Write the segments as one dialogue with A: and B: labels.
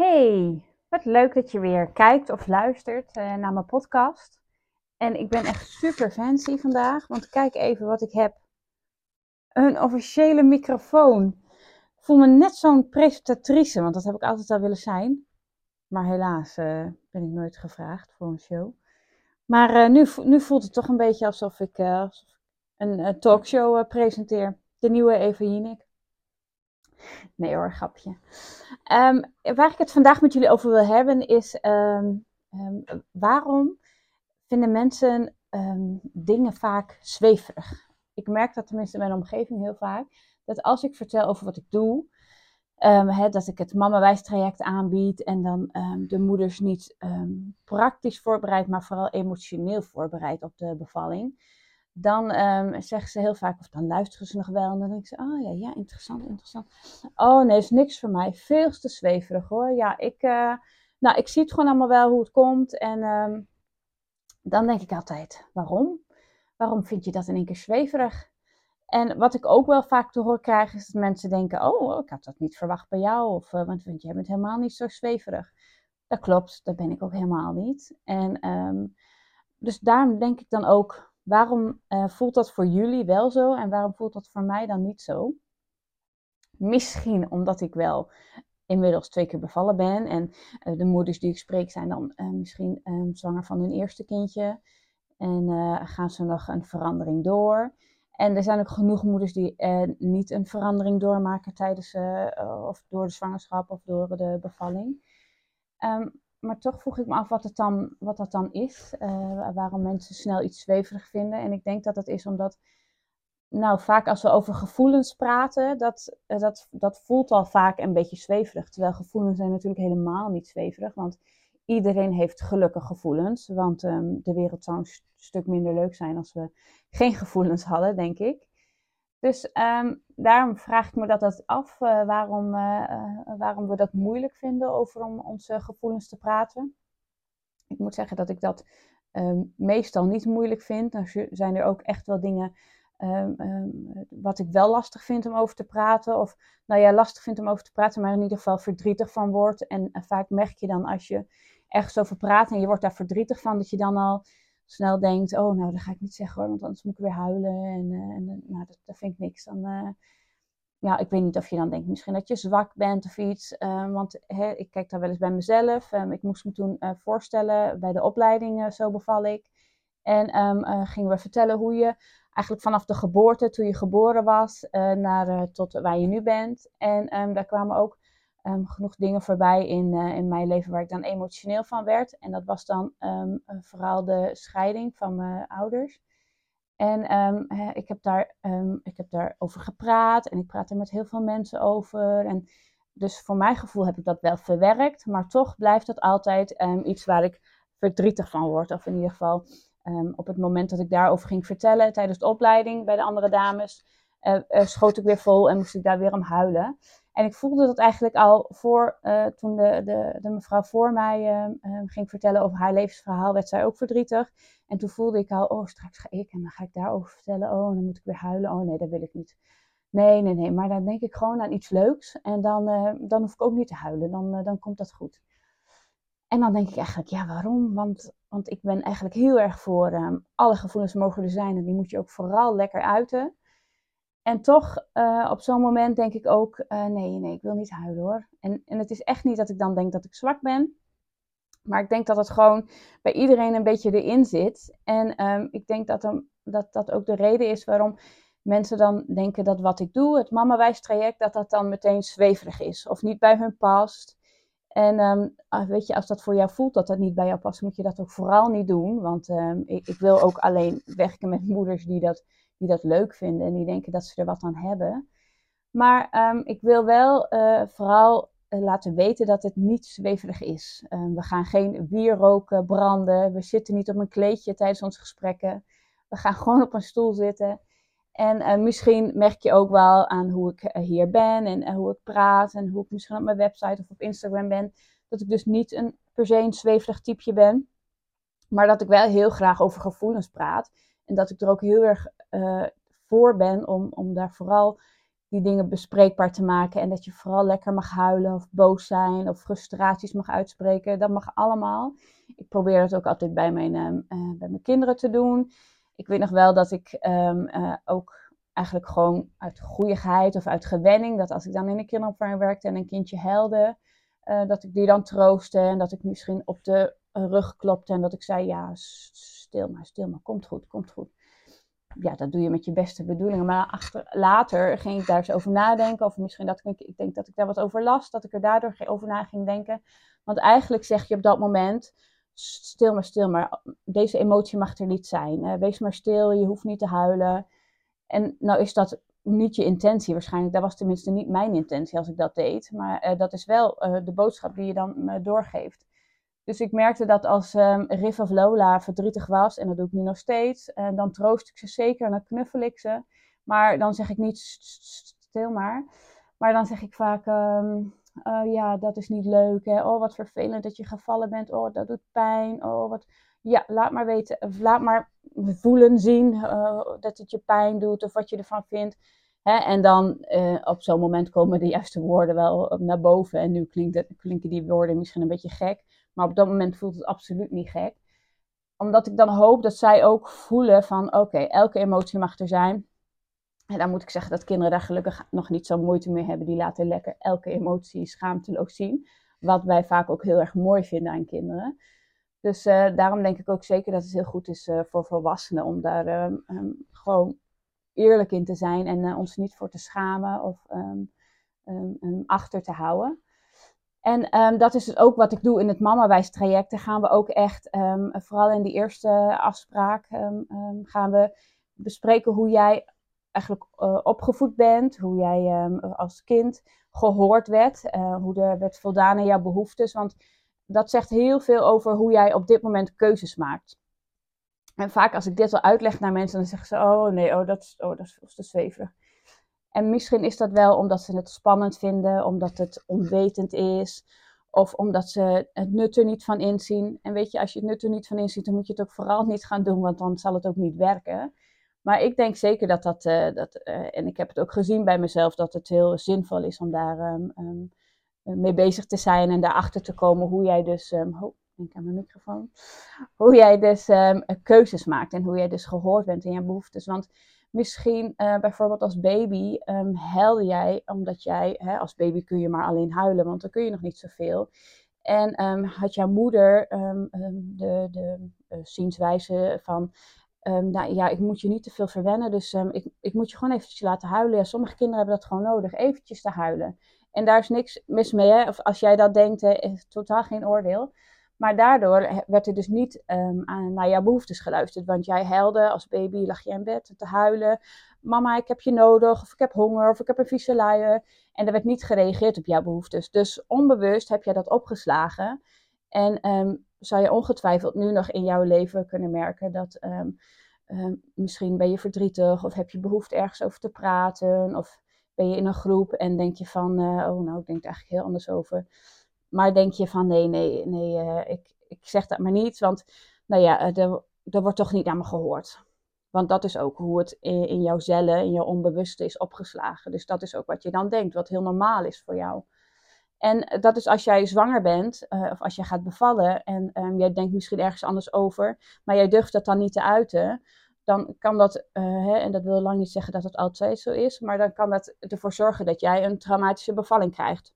A: Hey, wat leuk dat je weer kijkt of luistert uh, naar mijn podcast. En ik ben echt super fancy vandaag, want kijk even wat ik heb. Een officiële microfoon. Ik voel me net zo'n presentatrice, want dat heb ik altijd al willen zijn. Maar helaas uh, ben ik nooit gevraagd voor een show. Maar uh, nu, nu voelt het toch een beetje alsof ik een talkshow presenteer. De nieuwe Eva. Nee hoor, grapje. Um, waar ik het vandaag met jullie over wil hebben is um, um, waarom vinden mensen dingen vaak zweverig? Ik merk dat tenminste in mijn omgeving heel vaak, dat als ik vertel over wat ik doe, dat ik het mama-wijs-traject aanbied en dan de moeders niet praktisch voorbereid, maar vooral emotioneel voorbereid op de bevalling dan um, zeggen ze heel vaak, of dan luisteren ze nog wel. En dan denken ze, oh ja, ja, interessant, interessant. Oh nee, is niks voor mij. Veel te zweverig hoor. Ja, ik, uh, nou, ik zie het gewoon allemaal wel hoe het komt. En um, dan denk ik altijd, waarom? Waarom vind je dat in één keer zweverig? En wat ik ook wel vaak te horen krijg, is dat mensen denken, oh, ik had dat niet verwacht bij jou. Of, uh, want, want jij bent helemaal niet zo zweverig. Dat klopt, dat ben ik ook helemaal niet. En um, dus daarom denk ik dan ook, Waarom uh, voelt dat voor jullie wel zo en waarom voelt dat voor mij dan niet zo? Misschien omdat ik wel inmiddels twee keer bevallen ben en uh, de moeders die ik spreek zijn dan uh, misschien ehm, zwanger van hun eerste kindje en gaan ze nog een verandering door. En er zijn ook genoeg moeders die niet een verandering doormaken tijdens of door de zwangerschap of door de bevalling. Um, maar toch vroeg ik me af wat, het dan, wat dat dan is. Uh, waarom mensen snel iets zweverig vinden. En ik denk dat dat is omdat, nou, vaak als we over gevoelens praten, dat, uh, dat, dat voelt al vaak een beetje zweverig. Terwijl gevoelens zijn natuurlijk helemaal niet zweverig. Want iedereen heeft gelukkige gevoelens. Want um, de wereld zou een stuk minder leuk zijn als we geen gevoelens hadden, denk ik. Dus um, daarom vraag ik me dat, dat af, uh, waarom, uh, waarom we dat moeilijk vinden over om onze gevoelens te praten. Ik moet zeggen dat ik dat um, meestal niet moeilijk vind. Dan zijn er ook echt wel dingen um, wat ik wel lastig vind om over te praten. Of nou ja, lastig vind om over te praten, maar in ieder geval verdrietig van wordt. En vaak merk je dan als je ergens over praat en je wordt daar verdrietig van, dat je dan al snel denkt, oh nou, dat ga ik niet zeggen hoor, want anders moet ik weer huilen. En, uh, en uh, nou, dat, dat, vind ik niks. Dan, uh, ja, ik weet niet of je dan denkt misschien dat je zwak bent of iets. want hè, ik kijk daar wel eens bij mezelf. Ik moest me toen voorstellen bij de opleiding, zo beval ik. En um, gingen we vertellen hoe je eigenlijk vanaf de geboorte, toen je geboren was, naar tot waar je nu bent. En um, daar kwamen ook um, genoeg dingen voorbij in, uh, in mijn leven waar ik dan emotioneel van werd. En dat was dan um, vooral de scheiding van mijn ouders. En um, ik, heb daar, ik heb daarover gepraat en ik praat er met heel veel mensen over. En dus voor mijn gevoel heb ik dat wel verwerkt, maar toch blijft dat altijd iets waar ik verdrietig van word. Of in ieder geval op het moment dat ik daarover ging vertellen tijdens de opleiding bij de andere dames, uh, schoot ik weer vol en moest ik daar weer om huilen. En ik voelde dat eigenlijk al voor, uh, toen de, de, de, mevrouw voor mij uh, uh, ging vertellen over haar levensverhaal, werd zij ook verdrietig. En toen voelde ik al, oh straks ga ik en dan ga ik daarover vertellen. Oh, dan moet ik weer huilen. Oh nee, dat wil ik niet. Nee, nee, nee. Maar dan denk ik gewoon aan iets leuks. En dan, dan hoef ik ook niet te huilen. Dan, dan komt dat goed. En dan denk ik eigenlijk, ja, waarom? Want, want ik ben eigenlijk heel erg voor ehm, alle gevoelens mogen er zijn. En die moet je ook vooral lekker uiten. En toch, uh, op zo'n moment denk ik ook, uh, nee, nee, ik wil niet huilen hoor. En, en het is echt niet dat ik dan denk dat ik zwak ben. Maar ik denk dat het gewoon bij iedereen een beetje erin zit. En um, ik denk dat, dan, dat dat ook de reden is waarom mensen dan denken dat wat ik doe, het mama-wijs traject, dat dat dan meteen zweverig is. Of niet bij hun past. En um, weet je, als dat voor jou voelt dat dat niet bij jou past, moet je dat ook vooral niet doen. Want um, ik, ik wil ook alleen werken met moeders die dat die dat leuk vinden en die denken dat ze er wat aan hebben. Maar um, ik wil wel uh, vooral uh, laten weten dat het niet zweverig is. We gaan geen bier roken, branden. We zitten niet op een kleedje tijdens onze gesprekken. We gaan gewoon op een stoel zitten. En uh, misschien merk je ook wel aan hoe ik hier ben en hoe ik praat en hoe ik misschien op mijn website of op Instagram ben. Dat ik dus niet een, per se een zweverig typeje ben. Maar dat ik wel heel graag over gevoelens praat. En dat ik er ook heel erg voor ben om, om daar vooral die dingen bespreekbaar te maken. En dat je vooral lekker mag huilen of boos zijn of frustraties mag uitspreken. Dat mag allemaal. Ik probeer dat ook altijd bij mijn, bij mijn kinderen te doen. Ik weet nog wel dat ik um, uh, ook eigenlijk gewoon uit goeieheid of uit gewenning, dat als ik dan in een kinderopvang werkte en een kindje huilde, uh, dat ik die dan troostte en dat ik misschien op de rug klopte en dat ik zei, ja, stil maar, stil maar, komt goed, komt goed ja, dat doe je met je beste bedoelingen. Maar achter, later ging ik daar eens over nadenken. Of misschien dat ik, ik denk dat ik daar wat over las. Dat ik er daardoor over na ging denken. Want eigenlijk zeg je op dat moment, stil maar, stil maar. Deze emotie mag er niet zijn. wees maar stil, je hoeft niet te huilen. En nou is dat niet je intentie waarschijnlijk. Dat was tenminste niet mijn intentie als ik dat deed. Maar uh, dat is wel uh, de boodschap die je dan me doorgeeft. Dus ik merkte dat als um, Riff of Lola verdrietig was, en dat doe ik nu nog steeds, dan troost ik ze zeker en dan knuffel ik ze. Maar dan zeg ik niet stil maar. Maar dan zeg ik vaak, um, uh, ja, dat is niet leuk. Hè? Oh, wat vervelend dat je gevallen bent. Oh, dat doet pijn. Oh, wat... Ja, laat maar weten. Laat maar voelen, zien uh, dat het je pijn doet of wat je ervan vindt. Hè? En dan uh, op zo'n moment komen de juiste woorden wel naar boven. En nu klinkt het, klinken die woorden misschien een beetje gek. Maar op dat moment voelt het absoluut niet gek. Omdat ik dan hoop dat zij ook voelen van oké, elke emotie mag er zijn. En dan moet ik zeggen dat kinderen daar gelukkig nog niet zo moeite mee hebben. Die laten lekker elke emotie schaamteloos zien. Wat wij vaak ook heel erg mooi vinden aan kinderen. Dus uh, daarom denk ik ook zeker dat het heel goed is uh, voor volwassenen om daar um, um, gewoon eerlijk in te zijn en uh, ons niet voor te schamen of um, achter te houden. En dat is dus ook wat ik doe in het Mamawijs traject. Daar gaan we ook echt, vooral in die eerste afspraak, gaan we bespreken hoe jij eigenlijk uh, opgevoed bent. Hoe jij als kind gehoord werd. Uh, hoe er werd voldaan aan jouw behoeftes. Want dat zegt heel veel over hoe jij op dit moment keuzes maakt. En vaak als ik dit al uitleg naar mensen, dan zeggen ze: Oh nee, oh, dat, is, oh, dat is te zweverig. En misschien is dat wel omdat ze het spannend vinden, omdat het onwetend is, of omdat ze het nut er niet van inzien. En weet je, als je het nut er niet van inziet, dan moet je het ook vooral niet gaan doen, want dan zal het ook niet werken. Maar ik denk zeker dat dat, uh, dat uh, en ik heb het ook gezien bij mezelf, dat het heel zinvol is om daar um, um, mee bezig te zijn en daarachter te komen hoe jij dus, um, oh, denk aan mijn microfoon, hoe jij dus keuzes maakt en hoe jij dus gehoord bent in je behoeftes. Want Misschien bijvoorbeeld als baby huilde jij, omdat jij, hè, als baby kun je maar alleen huilen, want dan kun je nog niet zoveel. En had jouw moeder de, de uh, zienswijze van, nou ja, ik moet je niet te veel verwennen, dus ik, ik moet je gewoon eventjes laten huilen. Sommige kinderen hebben dat gewoon nodig, eventjes te huilen. En daar is niks mis mee, of als jij dat denkt, hè, is totaal geen oordeel. Maar daardoor werd er dus niet um, aan, naar jouw behoeftes geluisterd. Want jij huilde als baby, lag je in bed te huilen. Mama, ik heb je nodig. Of ik heb honger. Of ik heb een vieze luier. En er werd niet gereageerd op jouw behoeftes. Dus onbewust heb jij dat opgeslagen. En zou je ongetwijfeld nu nog in jouw leven kunnen merken dat um, misschien ben je verdrietig. Of heb je behoefte ergens over te praten. Of ben je in een groep en denk je van, uh, oh nou, ik denk er eigenlijk heel anders over. Maar denk je van nee, nee, nee, uh, ik, ik zeg dat maar niet, want nou ja, er, eh, er wordt toch niet naar me gehoord. Want dat is ook hoe het in, in jouw cellen, in jouw onbewuste is opgeslagen. Dus dat is ook wat je dan denkt, wat heel normaal is voor jou. En dat is als jij zwanger bent, uh, of als je gaat bevallen en um, jij denkt misschien ergens anders over, maar jij durft dat dan niet te uiten, dan kan dat, uh, hè, en dat wil lang niet zeggen dat het altijd zo is, maar dan kan dat ervoor zorgen dat jij een traumatische bevalling krijgt.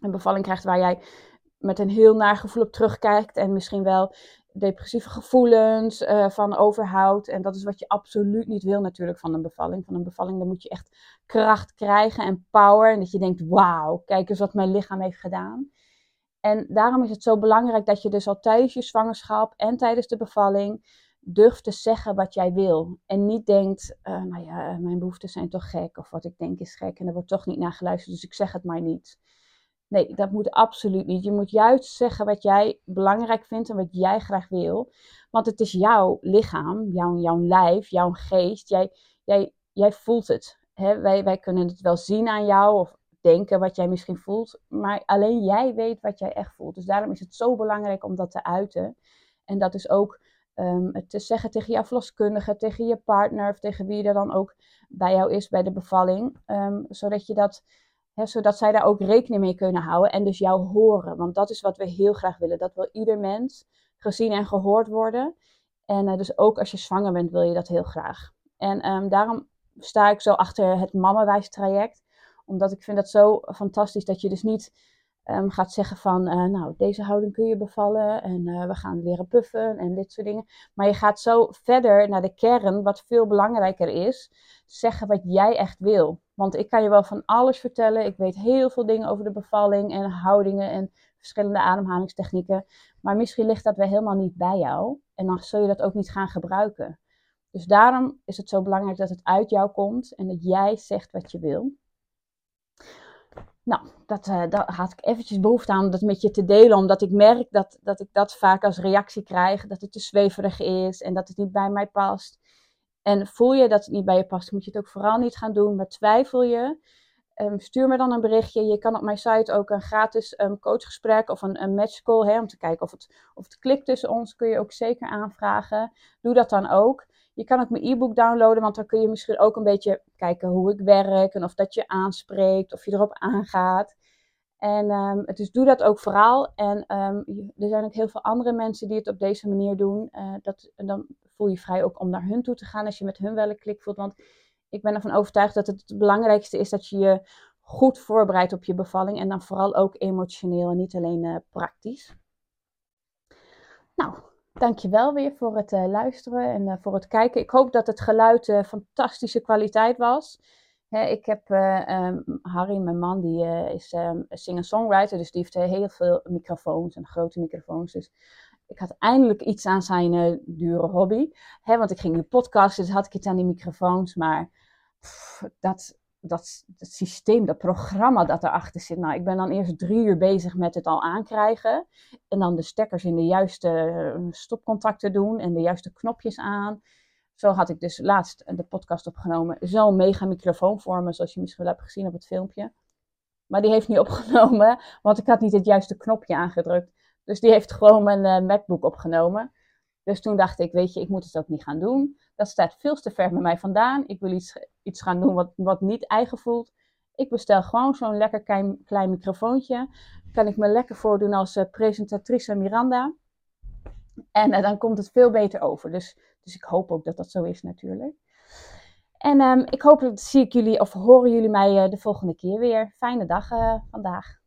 A: Een bevalling krijgt waar jij met een heel naar gevoel op terugkijkt en misschien wel depressieve gevoelens uh, van overhoudt. En dat is wat je absoluut niet wil natuurlijk van een bevalling. Van een bevalling dan moet je echt kracht krijgen en power. En dat je denkt, wauw, kijk eens wat mijn lichaam heeft gedaan. En daarom is het zo belangrijk dat je dus al tijdens je zwangerschap en tijdens de bevalling durft te zeggen wat jij wil. En niet denkt, uh, nou ja, mijn behoeften zijn toch gek. Of wat ik denk is gek en er wordt toch niet naar geluisterd, dus ik zeg het maar niet. Nee, dat moet absoluut niet. Je moet juist zeggen wat jij belangrijk vindt en wat jij graag wil. Want het is jouw lichaam, jouw, jouw lijf, jouw geest. Jij, jij, jij voelt het. Hè? Wij, wij kunnen het wel zien aan jou of denken wat jij misschien voelt. Maar alleen jij weet wat jij echt voelt. Dus daarom is het zo belangrijk om dat te uiten. En dat is ook het te zeggen tegen jouw verloskundige, tegen je partner of tegen wie er dan ook bij jou is bij de bevalling. Ehm, zodat, je dat, zodat zij daar ook rekening mee kunnen houden en dus jou horen. Want dat is wat we heel graag willen. Dat wil ieder mens gezien en gehoord worden. En uh, dus ook als je zwanger bent wil je dat heel graag. En um, daarom sta ik zo achter het mamawijs traject. Omdat ik vind dat zo fantastisch dat je dus niet um, gaat zeggen van, uh, nou, deze houding kun je bevallen en uh, we gaan leren puffen en dit soort dingen. Maar je gaat zo verder naar de kern, wat veel belangrijker is, zeggen wat jij echt wil. Want ik kan je wel van alles vertellen. Ik weet heel veel dingen over de bevalling en houdingen en verschillende ademhalingstechnieken. Maar misschien ligt dat wel helemaal niet bij jou. En dan zul je dat ook niet gaan gebruiken. Dus daarom is het zo belangrijk dat het uit jou komt en dat jij zegt wat je wil. Nou, dat, uh, daar had ik eventjes behoefte aan om dat met je te delen, omdat ik merk dat, dat ik dat vaak als reactie krijg, dat het te zweverig is en dat het niet bij mij past. En voel je dat het niet bij je past, moet je het ook vooral niet gaan doen. Maar twijfel je, um, stuur me dan een berichtje. Je kan op mijn site ook een gratis um, coachgesprek of een, een matchcall, hè, om te kijken of het, of het klikt tussen ons, kun je ook zeker aanvragen. Doe dat dan ook. Je kan ook mijn e-book downloaden, want dan kun je misschien ook een beetje kijken hoe ik werk en of dat je aanspreekt, of je erop aangaat. En um, dus doe dat ook vooral. En um, er zijn ook heel veel andere mensen die het op deze manier doen. Uh, dat, dan voel je vrij ook om naar hun toe te gaan als je met hun wel een klik voelt. Want ik ben ervan overtuigd dat het het belangrijkste is dat je je goed voorbereidt op je bevalling. En dan vooral ook emotioneel en niet alleen uh, praktisch. Nou, Dankjewel weer voor het uh, luisteren en uh, voor het kijken. Ik hoop dat het geluid uh, fantastische kwaliteit was. ik heb um, Harry, mijn man, die is um, singer-songwriter, dus die heeft heel veel microfoons en grote microfoons. Dus ik had eindelijk iets aan zijn dure hobby. want ik ging nu podcasten, dus had ik iets aan die microfoons, maar dat, dat, systeem, dat programma dat erachter zit. Nou, ik ben dan eerst drie uur bezig met het al aankrijgen. En dan de stekkers in de juiste eh, stopcontacten doen en de juiste knopjes aan. Zo had ik dus laatst de podcast opgenomen. Zo'n mega microfoon voor me, zoals je misschien wel hebt gezien op het filmpje. Maar die heeft niet opgenomen, want ik had niet het juiste knopje aangedrukt. Dus die heeft gewoon mijn uh, MacBook opgenomen. Dus toen dacht ik, weet je, ik moet het ook niet gaan doen. Dat staat veel te ver bij mij vandaan. Ik wil iets, iets gaan doen wat, wat niet eigen voelt. Ik bestel gewoon zo'n lekker klein, klein microfoontje. Kan ik me lekker voordoen als uh, presentatrice Miranda. En uh, dan komt het veel beter over. Dus, dus ik hoop ook dat dat zo is natuurlijk. En um, ik hoop dat zie ik jullie of horen jullie mij uh, de volgende keer weer. Fijne dag vandaag.